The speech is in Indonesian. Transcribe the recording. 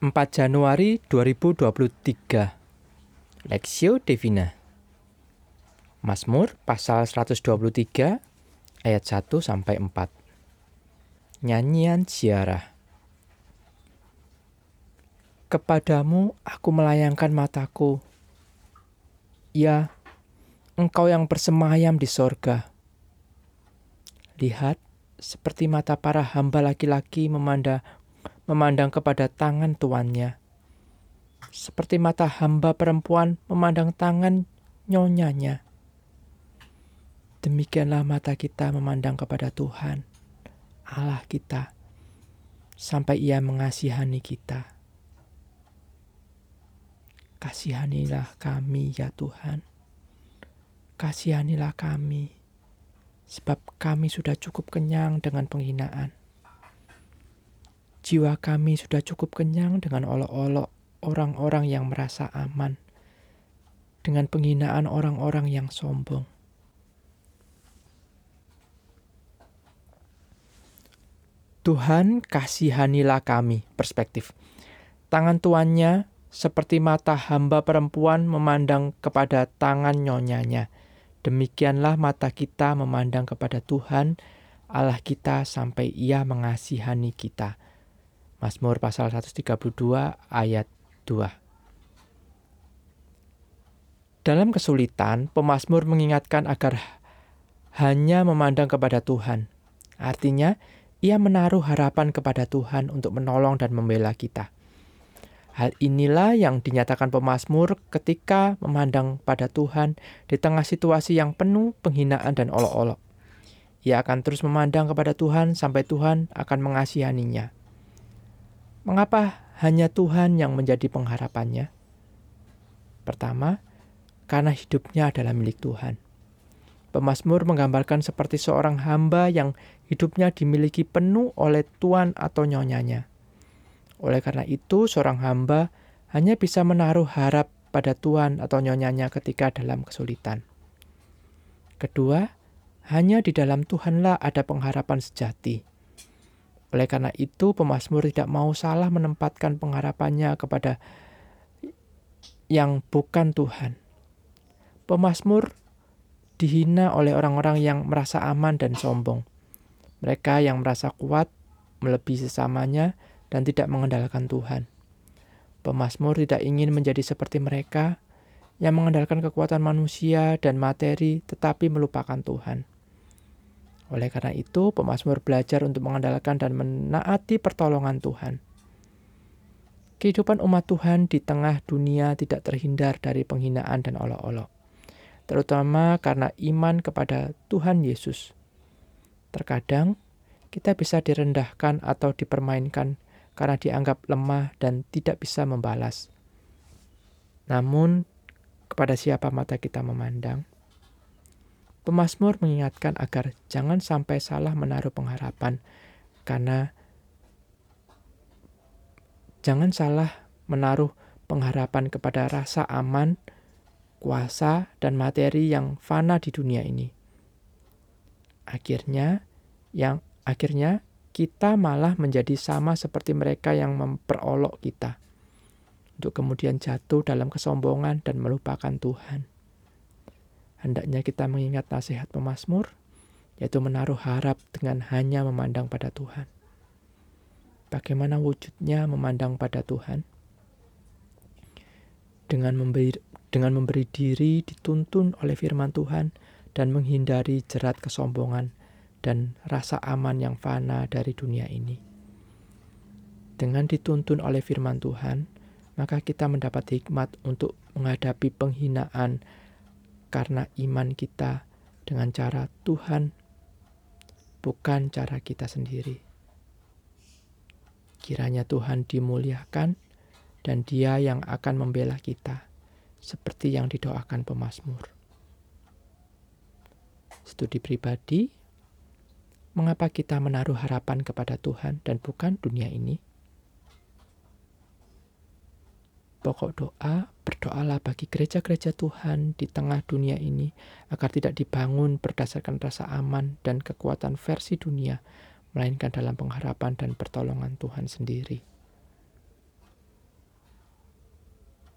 4 Januari 2023 Lexio Divina. Mazmur pasal 123 ayat 1 sampai 4 Nyanyian ziarah. Kepadamu aku melayangkan mataku. Ya engkau yang bersemayam di sorga. Lihat seperti mata para hamba laki-laki memandang memandang kepada tangan tuannya. Seperti mata hamba perempuan memandang tangan nyonyanya. Demikianlah mata kita memandang kepada Tuhan, Allah kita, sampai Ia mengasihani kita. Kasihanilah kami, ya Tuhan. Kasihanilah kami, sebab kami sudah cukup kenyang dengan penghinaan Jiwa kami sudah cukup kenyang dengan olok-olok orang-orang yang merasa aman, dengan penghinaan orang-orang yang sombong. Tuhan kasihanilah kami, perspektif. Tangan tuannya seperti mata hamba perempuan memandang kepada tangan nyonyanya. Demikianlah mata kita memandang kepada Tuhan, Allah kita sampai ia mengasihani kita. Mazmur pasal 132 ayat 2. Dalam kesulitan, pemazmur mengingatkan agar hanya memandang kepada Tuhan. Artinya, ia menaruh harapan kepada Tuhan untuk menolong dan membela kita. Hal inilah yang dinyatakan pemazmur ketika memandang pada Tuhan di tengah situasi yang penuh penghinaan dan olok-olok. Ia akan terus memandang kepada Tuhan sampai Tuhan akan mengasihaninya. Mengapa hanya Tuhan yang menjadi pengharapannya? Pertama, karena hidupnya adalah milik Tuhan. Pemasmur menggambarkan seperti seorang hamba yang hidupnya dimiliki penuh oleh tuan atau nyonyanya. Oleh karena itu, seorang hamba hanya bisa menaruh harap pada tuan atau nyonyanya ketika dalam kesulitan. Kedua, hanya di dalam Tuhanlah ada pengharapan sejati. Oleh karena itu, pemazmur tidak mau salah menempatkan pengharapannya kepada yang bukan Tuhan. Pemazmur dihina oleh orang-orang yang merasa aman dan sombong. Mereka yang merasa kuat melebihi sesamanya dan tidak mengandalkan Tuhan. Pemazmur tidak ingin menjadi seperti mereka yang mengandalkan kekuatan manusia dan materi tetapi melupakan Tuhan. Oleh karena itu, pemazmur belajar untuk mengandalkan dan menaati pertolongan Tuhan. Kehidupan umat Tuhan di tengah dunia tidak terhindar dari penghinaan dan olok-olok, terutama karena iman kepada Tuhan Yesus. Terkadang kita bisa direndahkan atau dipermainkan karena dianggap lemah dan tidak bisa membalas. Namun, kepada siapa mata kita memandang? Pemasmur mengingatkan agar jangan sampai salah menaruh pengharapan, karena jangan salah menaruh pengharapan kepada rasa aman, kuasa, dan materi yang fana di dunia ini. Akhirnya, yang akhirnya kita malah menjadi sama seperti mereka yang memperolok kita, untuk kemudian jatuh dalam kesombongan dan melupakan Tuhan. Hendaknya kita mengingat nasihat pemazmur, yaitu menaruh harap dengan hanya memandang pada Tuhan. Bagaimana wujudnya memandang pada Tuhan? Dengan memberi, dengan memberi diri dituntun oleh firman Tuhan dan menghindari jerat kesombongan dan rasa aman yang fana dari dunia ini. Dengan dituntun oleh firman Tuhan, maka kita mendapat hikmat untuk menghadapi penghinaan karena iman kita dengan cara Tuhan, bukan cara kita sendiri. Kiranya Tuhan dimuliakan dan Dia yang akan membela kita, seperti yang didoakan pemazmur. Studi pribadi, mengapa kita menaruh harapan kepada Tuhan dan bukan dunia ini? Pokok doa, berdoalah bagi gereja-gereja Tuhan di tengah dunia ini agar tidak dibangun berdasarkan rasa aman dan kekuatan versi dunia, melainkan dalam pengharapan dan pertolongan Tuhan sendiri.